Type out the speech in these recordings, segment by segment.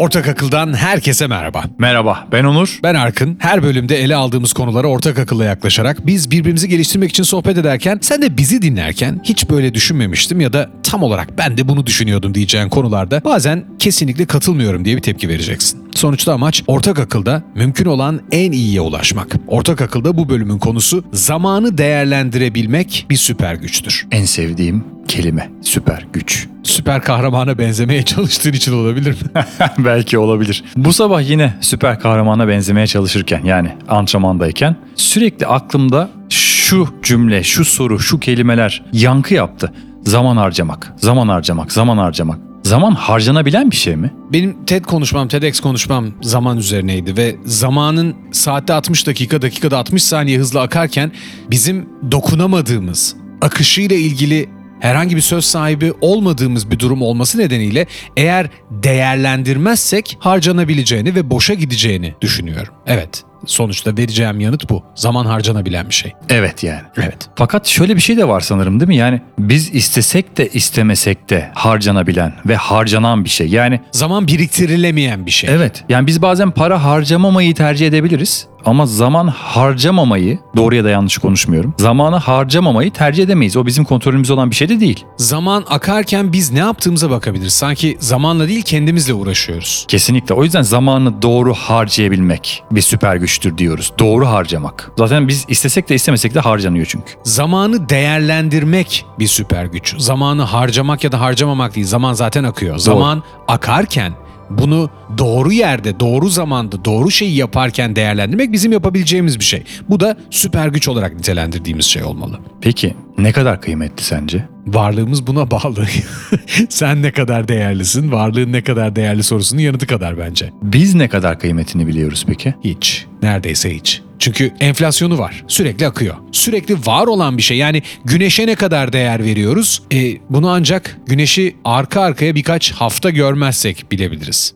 Ortak Akıl'dan herkese merhaba. Merhaba, ben Onur. Ben Arkın. Her bölümde ele aldığımız konulara ortak akılla yaklaşarak biz birbirimizi geliştirmek için sohbet ederken sen de bizi dinlerken hiç böyle düşünmemiştim ya da tam olarak ben de bunu düşünüyordum diyeceğin konularda bazen kesinlikle katılmıyorum diye bir tepki vereceksin. Sonuçta amaç ortak akılda mümkün olan en iyiye ulaşmak. Ortak akılda bu bölümün konusu zamanı değerlendirebilmek bir süper güçtür. En sevdiğim kelime, süper güç. Süper kahramana benzemeye çalıştığın için olabilir mi? Belki olabilir. Bu sabah yine süper kahramana benzemeye çalışırken yani antrenmandayken sürekli aklımda şu cümle, şu soru, şu kelimeler yankı yaptı. Zaman harcamak, zaman harcamak, zaman harcamak. Zaman harcanabilen bir şey mi? Benim TED konuşmam, TEDx konuşmam zaman üzerineydi ve zamanın saatte 60 dakika, dakikada 60 saniye hızla akarken bizim dokunamadığımız, akışıyla ilgili herhangi bir söz sahibi olmadığımız bir durum olması nedeniyle eğer değerlendirmezsek harcanabileceğini ve boşa gideceğini düşünüyorum. Evet, sonuçta vereceğim yanıt bu. Zaman harcanabilen bir şey. Evet yani. Evet. Fakat şöyle bir şey de var sanırım değil mi? Yani biz istesek de istemesek de harcanabilen ve harcanan bir şey. Yani Zaman biriktirilemeyen bir şey. Evet. Yani biz bazen para harcamamayı tercih edebiliriz. Ama zaman harcamamayı, doğru ya da yanlış konuşmuyorum. Zamanı harcamamayı tercih edemeyiz. O bizim kontrolümüzde olan bir şey de değil. Zaman akarken biz ne yaptığımıza bakabiliriz. Sanki zamanla değil kendimizle uğraşıyoruz. Kesinlikle. O yüzden zamanı doğru harcayabilmek bir süper güçtür diyoruz. Doğru harcamak. Zaten biz istesek de istemesek de harcanıyor çünkü. Zamanı değerlendirmek bir süper güç. Zamanı harcamak ya da harcamamak değil. Zaman zaten akıyor. Zaman akarken bunu doğru yerde, doğru zamanda, doğru şeyi yaparken değerlendirmek bizim yapabileceğimiz bir şey. Bu da süper güç olarak nitelendirdiğimiz şey olmalı. Peki ne kadar kıymetli sence? Varlığımız buna bağlı. Sen ne kadar değerlisin, varlığın ne kadar değerli sorusunun yanıtı kadar bence. Biz ne kadar kıymetini biliyoruz peki? Hiç. Neredeyse hiç. Çünkü enflasyonu var. Sürekli akıyor. Sürekli var olan bir şey. Yani güneşe ne kadar değer veriyoruz? E, bunu ancak güneşi arka arkaya birkaç hafta görmezsek bilebiliriz.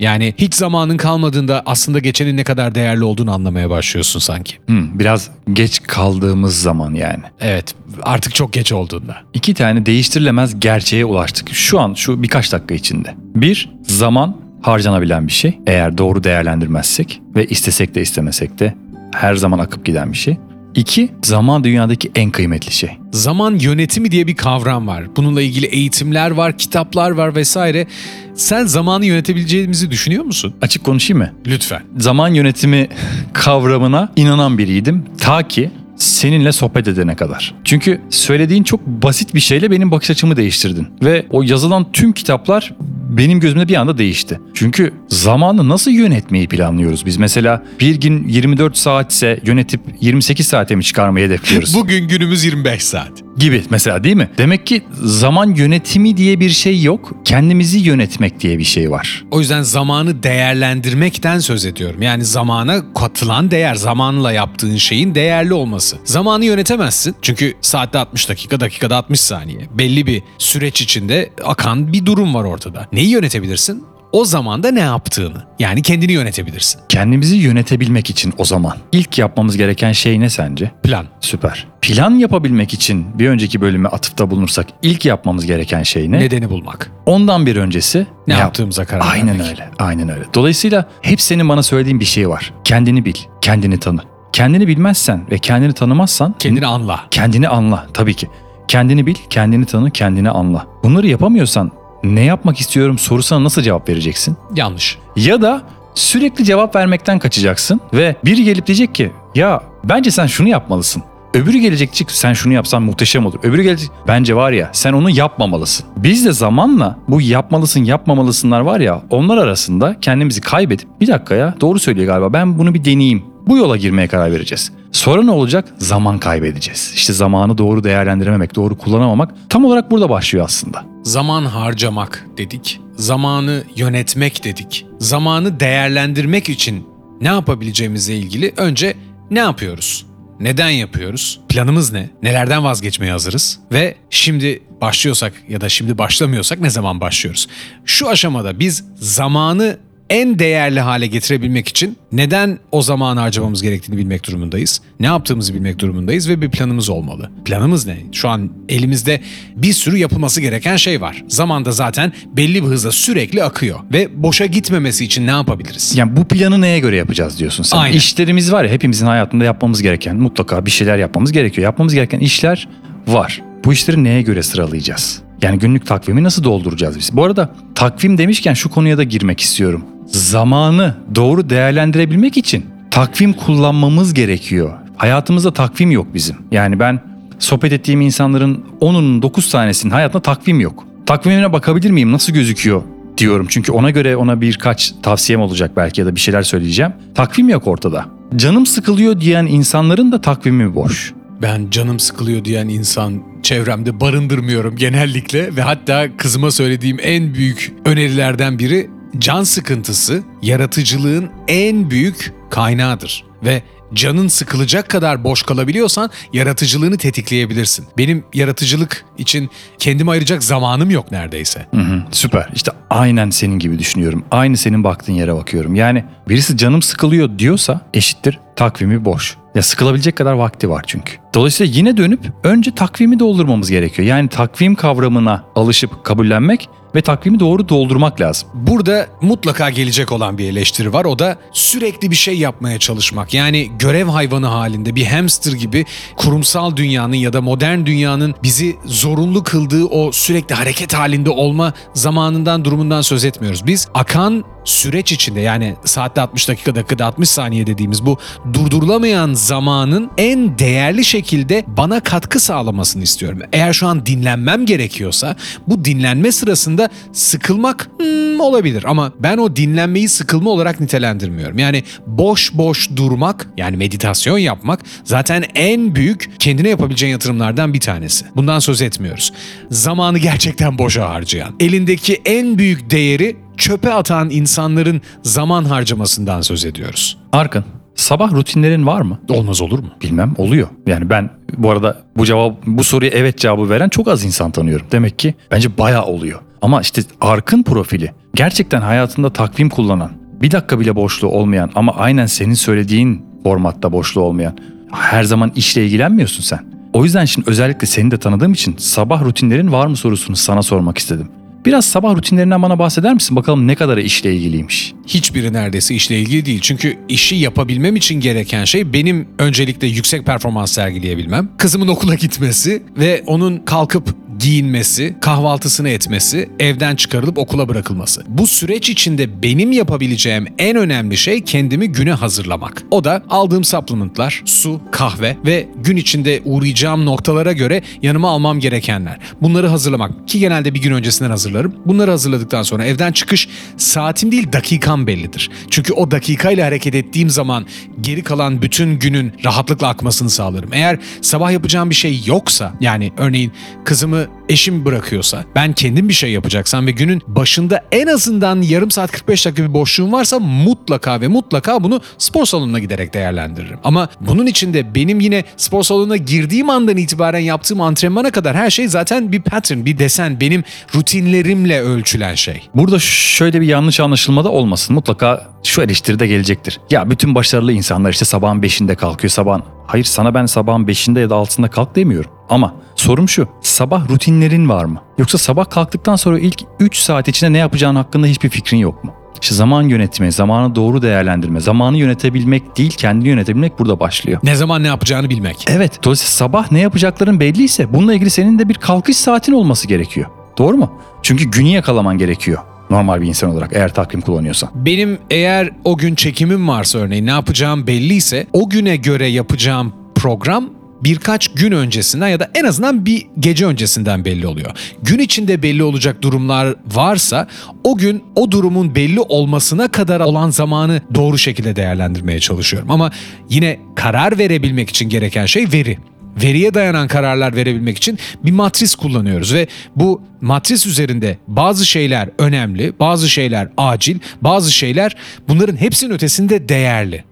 Yani hiç zamanın kalmadığında aslında geçenin ne kadar değerli olduğunu anlamaya başlıyorsun sanki. Biraz geç kaldığımız zaman yani. Evet artık çok geç olduğunda. İki tane değiştirilemez gerçeğe ulaştık. Şu an şu birkaç dakika içinde. Bir, zaman harcanabilen bir şey. Eğer doğru değerlendirmezsek ve istesek de istemesek de her zaman akıp giden bir şey. İki, zaman dünyadaki en kıymetli şey. Zaman yönetimi diye bir kavram var. Bununla ilgili eğitimler var, kitaplar var vesaire. Sen zamanı yönetebileceğimizi düşünüyor musun? Açık konuşayım mı? Lütfen. Zaman yönetimi kavramına inanan biriydim. Ta ki seninle sohbet edene kadar. Çünkü söylediğin çok basit bir şeyle benim bakış açımı değiştirdin. Ve o yazılan tüm kitaplar benim gözümde bir anda değişti. Çünkü zamanı nasıl yönetmeyi planlıyoruz biz? Mesela bir gün 24 saatse yönetip 28 saate mi çıkarmayı hedefliyoruz? Bugün günümüz 25 saat. Gibi mesela değil mi? Demek ki zaman yönetimi diye bir şey yok. Kendimizi yönetmek diye bir şey var. O yüzden zamanı değerlendirmekten söz ediyorum. Yani zamana katılan değer, zamanla yaptığın şeyin değerli olması. Zamanı yönetemezsin. Çünkü saatte 60 dakika, dakikada 60 saniye. Belli bir süreç içinde akan bir durum var ortada. Neyi yönetebilirsin? O zamanda ne yaptığını. Yani kendini yönetebilirsin. Kendimizi yönetebilmek için o zaman ilk yapmamız gereken şey ne sence? Plan. Süper. Plan yapabilmek için bir önceki bölüme atıfta bulunursak ilk yapmamız gereken şey ne? Nedeni bulmak. Ondan bir öncesi Ne yap- yaptığımıza karar Aynen vermek. öyle. Aynen öyle. Dolayısıyla hep senin bana söylediğin bir şey var. Kendini bil, kendini tanı. Kendini bilmezsen ve kendini tanımazsan Kendini anla. kendini anla tabii ki. Kendini bil, kendini tanı, kendini anla. Bunları yapamıyorsan ne yapmak istiyorum sorusuna nasıl cevap vereceksin? Yanlış. Ya da sürekli cevap vermekten kaçacaksın ve biri gelip diyecek ki ya bence sen şunu yapmalısın. Öbürü gelecek çık sen şunu yapsan muhteşem olur. Öbürü gelecek bence var ya sen onu yapmamalısın. Biz de zamanla bu yapmalısın yapmamalısınlar var ya onlar arasında kendimizi kaybedip bir dakika ya doğru söylüyor galiba ben bunu bir deneyeyim. Bu yola girmeye karar vereceğiz. Sonra ne olacak? Zaman kaybedeceğiz. İşte zamanı doğru değerlendirememek, doğru kullanamamak tam olarak burada başlıyor aslında. Zaman harcamak dedik. Zamanı yönetmek dedik. Zamanı değerlendirmek için ne yapabileceğimizle ilgili önce ne yapıyoruz? Neden yapıyoruz? Planımız ne? Nelerden vazgeçmeye hazırız? Ve şimdi başlıyorsak ya da şimdi başlamıyorsak ne zaman başlıyoruz? Şu aşamada biz zamanı en değerli hale getirebilmek için neden o zamanı harcamamız gerektiğini bilmek durumundayız. Ne yaptığımızı bilmek durumundayız ve bir planımız olmalı. Planımız ne? Şu an elimizde bir sürü yapılması gereken şey var. Zamanda zaten belli bir hızla sürekli akıyor ve boşa gitmemesi için ne yapabiliriz? Yani bu planı neye göre yapacağız diyorsun sen. Aynen. İşlerimiz var ya hepimizin hayatında yapmamız gereken mutlaka bir şeyler yapmamız gerekiyor. Yapmamız gereken işler var. Bu işleri neye göre sıralayacağız? Yani günlük takvimi nasıl dolduracağız biz? Bu arada takvim demişken şu konuya da girmek istiyorum. Zamanı doğru değerlendirebilmek için takvim kullanmamız gerekiyor. Hayatımızda takvim yok bizim. Yani ben sohbet ettiğim insanların 10'unun 9 tanesinin hayatında takvim yok. Takvimine bakabilir miyim? Nasıl gözüküyor? diyorum. Çünkü ona göre ona birkaç tavsiyem olacak belki ya da bir şeyler söyleyeceğim. Takvim yok ortada. Canım sıkılıyor diyen insanların da takvimi boş. Ben canım sıkılıyor diyen insan çevremde barındırmıyorum genellikle ve hatta kızıma söylediğim en büyük önerilerden biri can sıkıntısı yaratıcılığın en büyük kaynağıdır ve canın sıkılacak kadar boş kalabiliyorsan yaratıcılığını tetikleyebilirsin. Benim yaratıcılık için kendime ayıracak zamanım yok neredeyse. Hı hı, süper. İşte aynen senin gibi düşünüyorum. Aynı senin baktığın yere bakıyorum. Yani birisi canım sıkılıyor diyorsa eşittir takvimi boş. Ya sıkılabilecek kadar vakti var çünkü. Dolayısıyla yine dönüp önce takvimi doldurmamız gerekiyor. Yani takvim kavramına alışıp kabullenmek ve takvimi doğru doldurmak lazım. Burada mutlaka gelecek olan bir eleştiri var. O da sürekli bir şey yapmaya çalışmak. Yani görev hayvanı halinde bir hamster gibi kurumsal dünyanın ya da modern dünyanın bizi zorunlu kıldığı o sürekli hareket halinde olma zamanından durumundan söz etmiyoruz. Biz akan süreç içinde yani saatte 60 dakika dakikada 60 saniye dediğimiz bu durdurulamayan zamanın en değerli şekilde bana katkı sağlamasını istiyorum. Eğer şu an dinlenmem gerekiyorsa bu dinlenme sırasında sıkılmak hmm, olabilir ama ben o dinlenmeyi sıkılma olarak nitelendirmiyorum. Yani boş boş durmak yani meditasyon yapmak zaten en büyük kendine yapabileceğin yatırımlardan bir tanesi. Bundan söz etmiyoruz. Zamanı gerçekten boşa harcayan, elindeki en büyük değeri çöpe atan insanların zaman harcamasından söz ediyoruz. Arkın, sabah rutinlerin var mı? Olmaz olur mu? Bilmem oluyor. Yani ben bu arada bu cevap bu soruya evet cevabı veren çok az insan tanıyorum. Demek ki bence bayağı oluyor. Ama işte Ark'ın profili gerçekten hayatında takvim kullanan, bir dakika bile boşluğu olmayan ama aynen senin söylediğin formatta boşluğu olmayan her zaman işle ilgilenmiyorsun sen. O yüzden şimdi özellikle seni de tanıdığım için sabah rutinlerin var mı sorusunu sana sormak istedim. Biraz sabah rutinlerinden bana bahseder misin? Bakalım ne kadar işle ilgiliymiş. Hiçbiri neredeyse işle ilgili değil. Çünkü işi yapabilmem için gereken şey benim öncelikle yüksek performans sergileyebilmem, kızımın okula gitmesi ve onun kalkıp giyinmesi, kahvaltısını etmesi, evden çıkarılıp okula bırakılması. Bu süreç içinde benim yapabileceğim en önemli şey kendimi güne hazırlamak. O da aldığım supplementlar, su, kahve ve gün içinde uğrayacağım noktalara göre yanıma almam gerekenler. Bunları hazırlamak ki genelde bir gün öncesinden hazırlarım. Bunları hazırladıktan sonra evden çıkış saatim değil dakikam bellidir. Çünkü o dakikayla hareket ettiğim zaman geri kalan bütün günün rahatlıkla akmasını sağlarım. Eğer sabah yapacağım bir şey yoksa yani örneğin kızımı eşim bırakıyorsa ben kendim bir şey yapacaksam ve günün başında en azından yarım saat 45 dakika bir boşluğum varsa mutlaka ve mutlaka bunu spor salonuna giderek değerlendiririm. Ama bunun içinde benim yine spor salonuna girdiğim andan itibaren yaptığım antrenmana kadar her şey zaten bir pattern, bir desen, benim rutinlerimle ölçülen şey. Burada şöyle bir yanlış anlaşılma da olmasın. Mutlaka şu eleştiri de gelecektir. Ya bütün başarılı insanlar işte sabahın 5'inde kalkıyor sabahın. Hayır sana ben sabahın 5'inde ya da 6'sında kalk demiyorum. Ama sorum şu. Sabah rutinlerin var mı? Yoksa sabah kalktıktan sonra ilk 3 saat içinde ne yapacağın hakkında hiçbir fikrin yok mu? İşte zaman yönetimi, zamanı doğru değerlendirme, zamanı yönetebilmek değil kendini yönetebilmek burada başlıyor. Ne zaman ne yapacağını bilmek. Evet. Dolayısıyla sabah ne yapacakların belliyse bununla ilgili senin de bir kalkış saatin olması gerekiyor. Doğru mu? Çünkü günü yakalaman gerekiyor. Normal bir insan olarak eğer takvim kullanıyorsan. Benim eğer o gün çekimim varsa örneğin ne yapacağım belliyse o güne göre yapacağım program birkaç gün öncesinden ya da en azından bir gece öncesinden belli oluyor. Gün içinde belli olacak durumlar varsa o gün o durumun belli olmasına kadar olan zamanı doğru şekilde değerlendirmeye çalışıyorum. Ama yine karar verebilmek için gereken şey veri veriye dayanan kararlar verebilmek için bir matris kullanıyoruz ve bu matris üzerinde bazı şeyler önemli, bazı şeyler acil, bazı şeyler bunların hepsinin ötesinde değerli.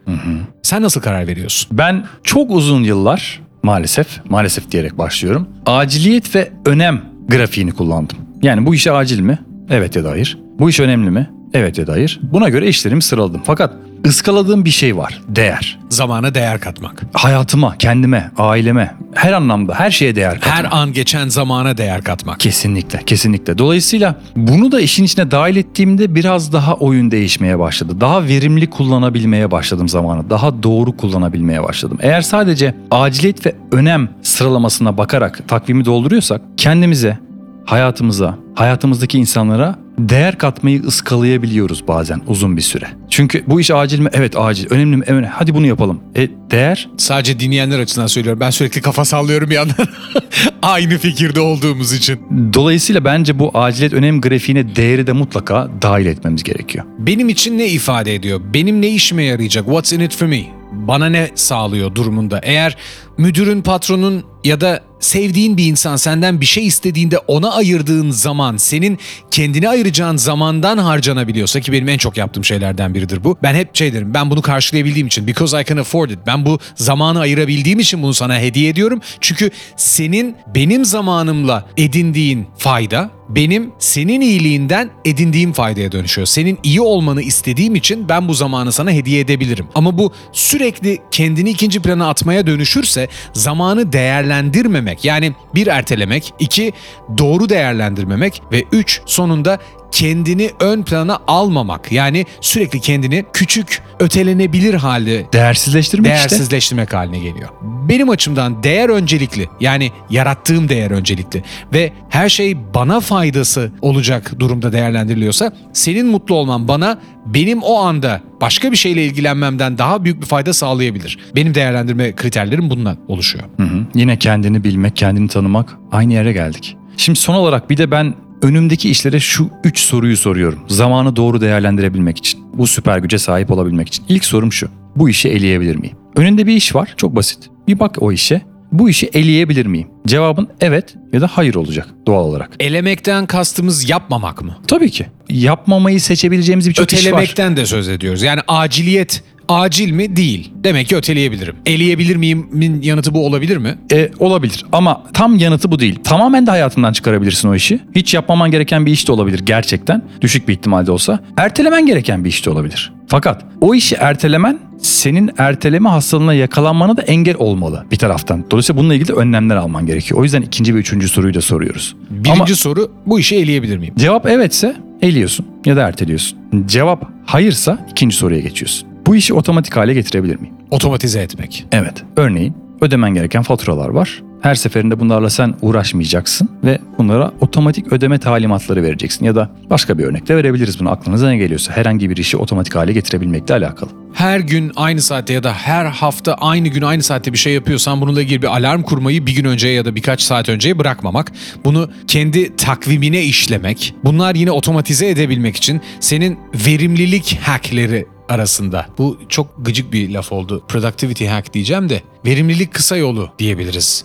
Sen nasıl karar veriyorsun? Ben çok uzun yıllar maalesef, maalesef diyerek başlıyorum. Aciliyet ve önem grafiğini kullandım. Yani bu iş acil mi? Evet ya da hayır. Bu iş önemli mi? Evet ya da hayır. Buna göre işlerimi sıraladım. Fakat ıskaladığım bir şey var. Değer. Zamana değer katmak. Hayatıma, kendime, aileme, her anlamda, her şeye değer katmak. Her an geçen zamana değer katmak. Kesinlikle, kesinlikle. Dolayısıyla bunu da işin içine dahil ettiğimde biraz daha oyun değişmeye başladı. Daha verimli kullanabilmeye başladım zamanı. Daha doğru kullanabilmeye başladım. Eğer sadece aciliyet ve önem sıralamasına bakarak takvimi dolduruyorsak kendimize, hayatımıza, hayatımızdaki insanlara değer katmayı ıskalayabiliyoruz bazen uzun bir süre. Çünkü bu iş acil mi? Evet acil. Önemli mi? Evet. Hadi bunu yapalım. E değer Sadece dinleyenler açısından söylüyorum. Ben sürekli kafa sallıyorum bir yandan. Aynı fikirde olduğumuz için. Dolayısıyla bence bu aciliyet önem grafiğine değeri de mutlaka dahil etmemiz gerekiyor. Benim için ne ifade ediyor? Benim ne işime yarayacak? What's in it for me? Bana ne sağlıyor durumunda? Eğer müdürün, patronun ya da sevdiğin bir insan senden bir şey istediğinde ona ayırdığın zaman senin kendine ayıracağın zamandan harcanabiliyorsa ki benim en çok yaptığım şeylerden biridir bu. Ben hep şey derim ben bunu karşılayabildiğim için because I can afford it. Ben bu zamanı ayırabildiğim için bunu sana hediye ediyorum. Çünkü senin benim zamanımla edindiğin fayda benim senin iyiliğinden edindiğim faydaya dönüşüyor. Senin iyi olmanı istediğim için ben bu zamanı sana hediye edebilirim. Ama bu sürekli kendini ikinci plana atmaya dönüşürse zamanı değerlendirmemek yani bir ertelemek, iki doğru değerlendirmemek ve üç sonunda kendini ön plana almamak. Yani sürekli kendini küçük, ötelenebilir halde Değersizleştirmek işte. değersizleştirmek haline geliyor. Benim açımdan değer öncelikli. Yani yarattığım değer öncelikli ve her şey bana faydası olacak durumda değerlendiriliyorsa senin mutlu olman bana benim o anda başka bir şeyle ilgilenmemden daha büyük bir fayda sağlayabilir. Benim değerlendirme kriterlerim bundan oluşuyor. Hı hı. Yine kendini bilmek, kendini tanımak aynı yere geldik. Şimdi son olarak bir de ben önümdeki işlere şu üç soruyu soruyorum. Zamanı doğru değerlendirebilmek için. Bu süper güce sahip olabilmek için. İlk sorum şu. Bu işi eleyebilir miyim? Önünde bir iş var. Çok basit. Bir bak o işe. Bu işi eleyebilir miyim? Cevabın evet ya da hayır olacak doğal olarak. Elemekten kastımız yapmamak mı? Tabii ki. Yapmamayı seçebileceğimiz birçok iş var. Ötelemekten de söz ediyoruz. Yani aciliyet acil mi? Değil. Demek ki öteleyebilirim. Eleyebilir miyimin yanıtı bu olabilir mi? E, olabilir ama tam yanıtı bu değil. Tamamen de hayatından çıkarabilirsin o işi. Hiç yapmaman gereken bir iş de olabilir gerçekten. Düşük bir ihtimalde olsa. Ertelemen gereken bir iş de olabilir. Fakat o işi ertelemen senin erteleme hastalığına yakalanmana da engel olmalı bir taraftan. Dolayısıyla bununla ilgili de önlemler alman gerekiyor. O yüzden ikinci ve üçüncü soruyu da soruyoruz. Birinci Ama soru bu işi eleyebilir miyim? cevap evetse eliyorsun ya da erteliyorsun. Cevap hayırsa ikinci soruya geçiyorsun. Bu işi otomatik hale getirebilir miyim? Otomatize etmek. Evet. Örneğin ödemen gereken faturalar var. Her seferinde bunlarla sen uğraşmayacaksın ve bunlara otomatik ödeme talimatları vereceksin. Ya da başka bir örnek de verebiliriz bunu aklınıza ne geliyorsa. Herhangi bir işi otomatik hale getirebilmekle alakalı. Her gün aynı saatte ya da her hafta aynı gün aynı saatte bir şey yapıyorsan bununla ilgili bir alarm kurmayı bir gün önceye ya da birkaç saat önceye bırakmamak. Bunu kendi takvimine işlemek. Bunlar yine otomatize edebilmek için senin verimlilik hackleri arasında. Bu çok gıcık bir laf oldu. Productivity hack diyeceğim de verimlilik kısa yolu diyebiliriz.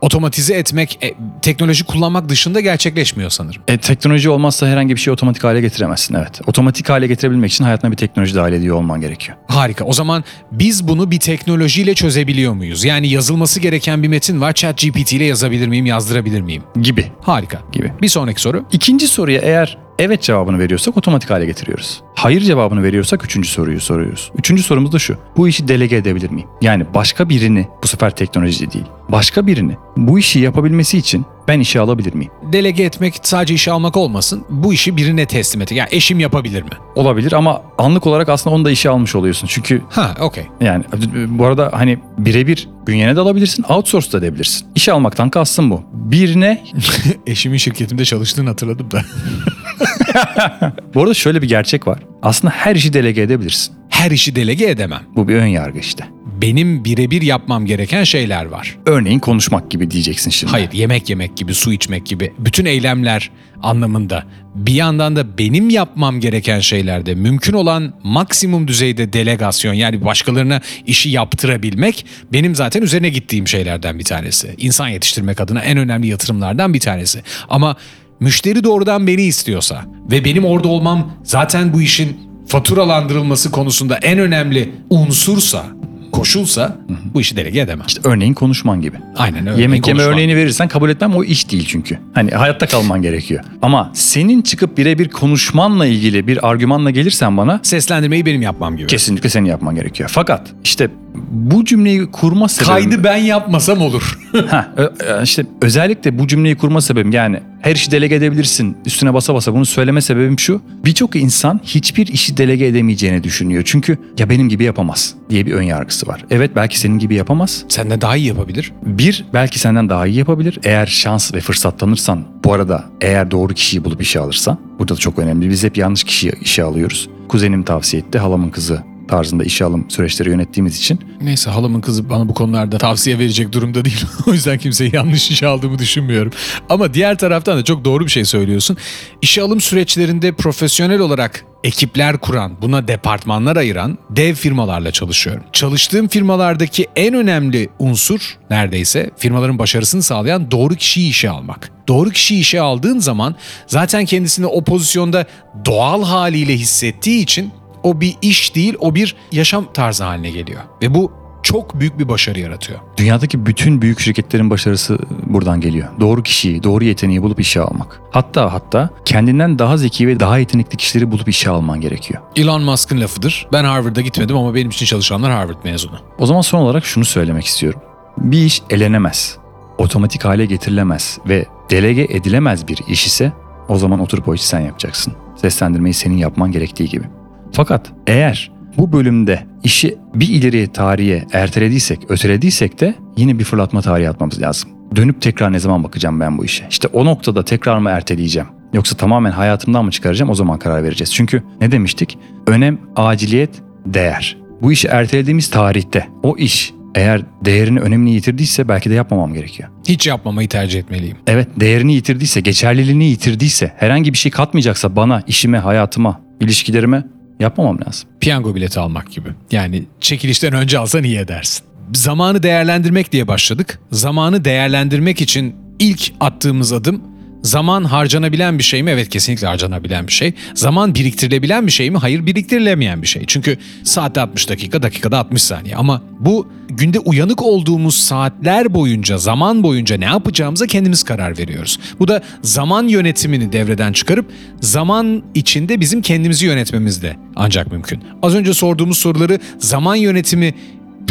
Otomatize etmek e, teknoloji kullanmak dışında gerçekleşmiyor sanırım. E, teknoloji olmazsa herhangi bir şeyi otomatik hale getiremezsin evet. Otomatik hale getirebilmek için hayatına bir teknoloji dahil ediyor olman gerekiyor. Harika. O zaman biz bunu bir teknolojiyle çözebiliyor muyuz? Yani yazılması gereken bir metin var. ChatGPT ile yazabilir miyim, yazdırabilir miyim? Gibi. Harika. Gibi. Bir sonraki soru. İkinci soruya eğer evet cevabını veriyorsak otomatik hale getiriyoruz. Hayır cevabını veriyorsak üçüncü soruyu soruyoruz. Üçüncü sorumuz da şu. Bu işi delege edebilir miyim? Yani başka birini, bu sefer teknoloji değil, başka birini bu işi yapabilmesi için ben işe alabilir miyim? Delege etmek sadece işe almak olmasın. Bu işi birine teslim et. Yani eşim yapabilir mi? Olabilir ama anlık olarak aslında onu da işe almış oluyorsun. Çünkü Ha, okey. yani bu arada hani birebir bünyene de alabilirsin, outsource da edebilirsin. İşe almaktan kastım bu. Birine Eşimin şirketimde çalıştığını hatırladım da. Bu arada şöyle bir gerçek var. Aslında her işi delege edebilirsin. Her işi delege edemem. Bu bir ön yargı işte. Benim birebir yapmam gereken şeyler var. Örneğin konuşmak gibi diyeceksin şimdi. Hayır, yemek yemek gibi, su içmek gibi. Bütün eylemler anlamında. Bir yandan da benim yapmam gereken şeylerde mümkün olan maksimum düzeyde delegasyon yani başkalarına işi yaptırabilmek benim zaten üzerine gittiğim şeylerden bir tanesi. İnsan yetiştirmek adına en önemli yatırımlardan bir tanesi. Ama müşteri doğrudan beni istiyorsa ve benim orada olmam zaten bu işin faturalandırılması konusunda en önemli unsursa koşulsa bu işi delege edemem. İşte örneğin konuşman gibi. Aynen öyle. Yemek yeme örneğini verirsen kabul etmem o iş değil çünkü. Hani hayatta kalman gerekiyor. Ama senin çıkıp birebir konuşmanla ilgili bir argümanla gelirsen bana Seslendirmeyi benim yapmam gibi. kesinlikle senin yapman gerekiyor. Fakat işte bu cümleyi kurma sebebim... Kaydı ben yapmasam olur. Ha, işte özellikle bu cümleyi kurma sebebim yani her işi delege edebilirsin üstüne basa basa bunu söyleme sebebim şu. Birçok insan hiçbir işi delege edemeyeceğini düşünüyor. Çünkü ya benim gibi yapamaz diye bir ön yargısı var. Evet belki senin gibi yapamaz. Senden daha iyi yapabilir. Bir belki senden daha iyi yapabilir. Eğer şans ve fırsat tanırsan bu arada eğer doğru kişiyi bulup işe alırsan burada da çok önemli. Biz hep yanlış kişiyi işe alıyoruz. Kuzenim tavsiye etti halamın kızı tarzında işe alım süreçleri yönettiğimiz için Neyse halamın kızı bana bu konularda tavsiye verecek durumda değil. o yüzden kimseyi yanlış işe aldığımı düşünmüyorum. Ama diğer taraftan da çok doğru bir şey söylüyorsun. İşe alım süreçlerinde profesyonel olarak ekipler kuran, buna departmanlar ayıran dev firmalarla çalışıyorum. Çalıştığım firmalardaki en önemli unsur neredeyse firmaların başarısını sağlayan doğru kişiyi işe almak. Doğru kişiyi işe aldığın zaman zaten kendisini o pozisyonda doğal haliyle hissettiği için o bir iş değil, o bir yaşam tarzı haline geliyor. Ve bu çok büyük bir başarı yaratıyor. Dünyadaki bütün büyük şirketlerin başarısı buradan geliyor. Doğru kişiyi, doğru yeteneği bulup işe almak. Hatta hatta kendinden daha zeki ve daha yetenekli kişileri bulup işe alman gerekiyor. Elon Musk'ın lafıdır. Ben Harvard'a gitmedim ama benim için çalışanlar Harvard mezunu. O zaman son olarak şunu söylemek istiyorum. Bir iş elenemez, otomatik hale getirilemez ve delege edilemez bir iş ise o zaman oturup o işi sen yapacaksın. Seslendirmeyi senin yapman gerektiği gibi. Fakat eğer bu bölümde işi bir ileri tarihe ertelediysek, ötelediysek de yine bir fırlatma tarihi atmamız lazım. Dönüp tekrar ne zaman bakacağım ben bu işe? İşte o noktada tekrar mı erteleyeceğim? Yoksa tamamen hayatımdan mı çıkaracağım o zaman karar vereceğiz. Çünkü ne demiştik? Önem, aciliyet, değer. Bu işi ertelediğimiz tarihte o iş eğer değerini önemini yitirdiyse belki de yapmamam gerekiyor. Hiç yapmamayı tercih etmeliyim. Evet değerini yitirdiyse, geçerliliğini yitirdiyse, herhangi bir şey katmayacaksa bana, işime, hayatıma, ilişkilerime yapmamam lazım. Piyango bileti almak gibi. Yani çekilişten önce alsan iyi edersin. Zamanı değerlendirmek diye başladık. Zamanı değerlendirmek için ilk attığımız adım zaman harcanabilen bir şey mi? Evet kesinlikle harcanabilen bir şey. Zaman biriktirilebilen bir şey mi? Hayır biriktirilemeyen bir şey. Çünkü saatte 60 dakika, dakikada 60 saniye. Ama bu günde uyanık olduğumuz saatler boyunca, zaman boyunca ne yapacağımıza kendimiz karar veriyoruz. Bu da zaman yönetimini devreden çıkarıp zaman içinde bizim kendimizi yönetmemiz de ancak mümkün. Az önce sorduğumuz soruları zaman yönetimi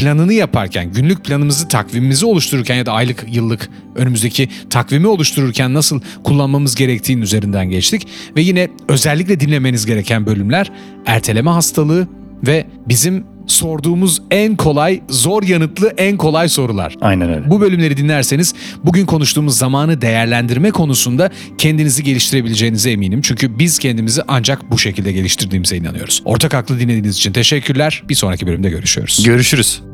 planını yaparken, günlük planımızı, takvimimizi oluştururken ya da aylık, yıllık önümüzdeki takvimi oluştururken nasıl kullanmamız gerektiğinin üzerinden geçtik. Ve yine özellikle dinlemeniz gereken bölümler erteleme hastalığı ve bizim sorduğumuz en kolay, zor yanıtlı en kolay sorular. Aynen öyle. Bu bölümleri dinlerseniz bugün konuştuğumuz zamanı değerlendirme konusunda kendinizi geliştirebileceğinize eminim. Çünkü biz kendimizi ancak bu şekilde geliştirdiğimize inanıyoruz. Ortak aklı dinlediğiniz için teşekkürler. Bir sonraki bölümde görüşüyoruz. Görüşürüz.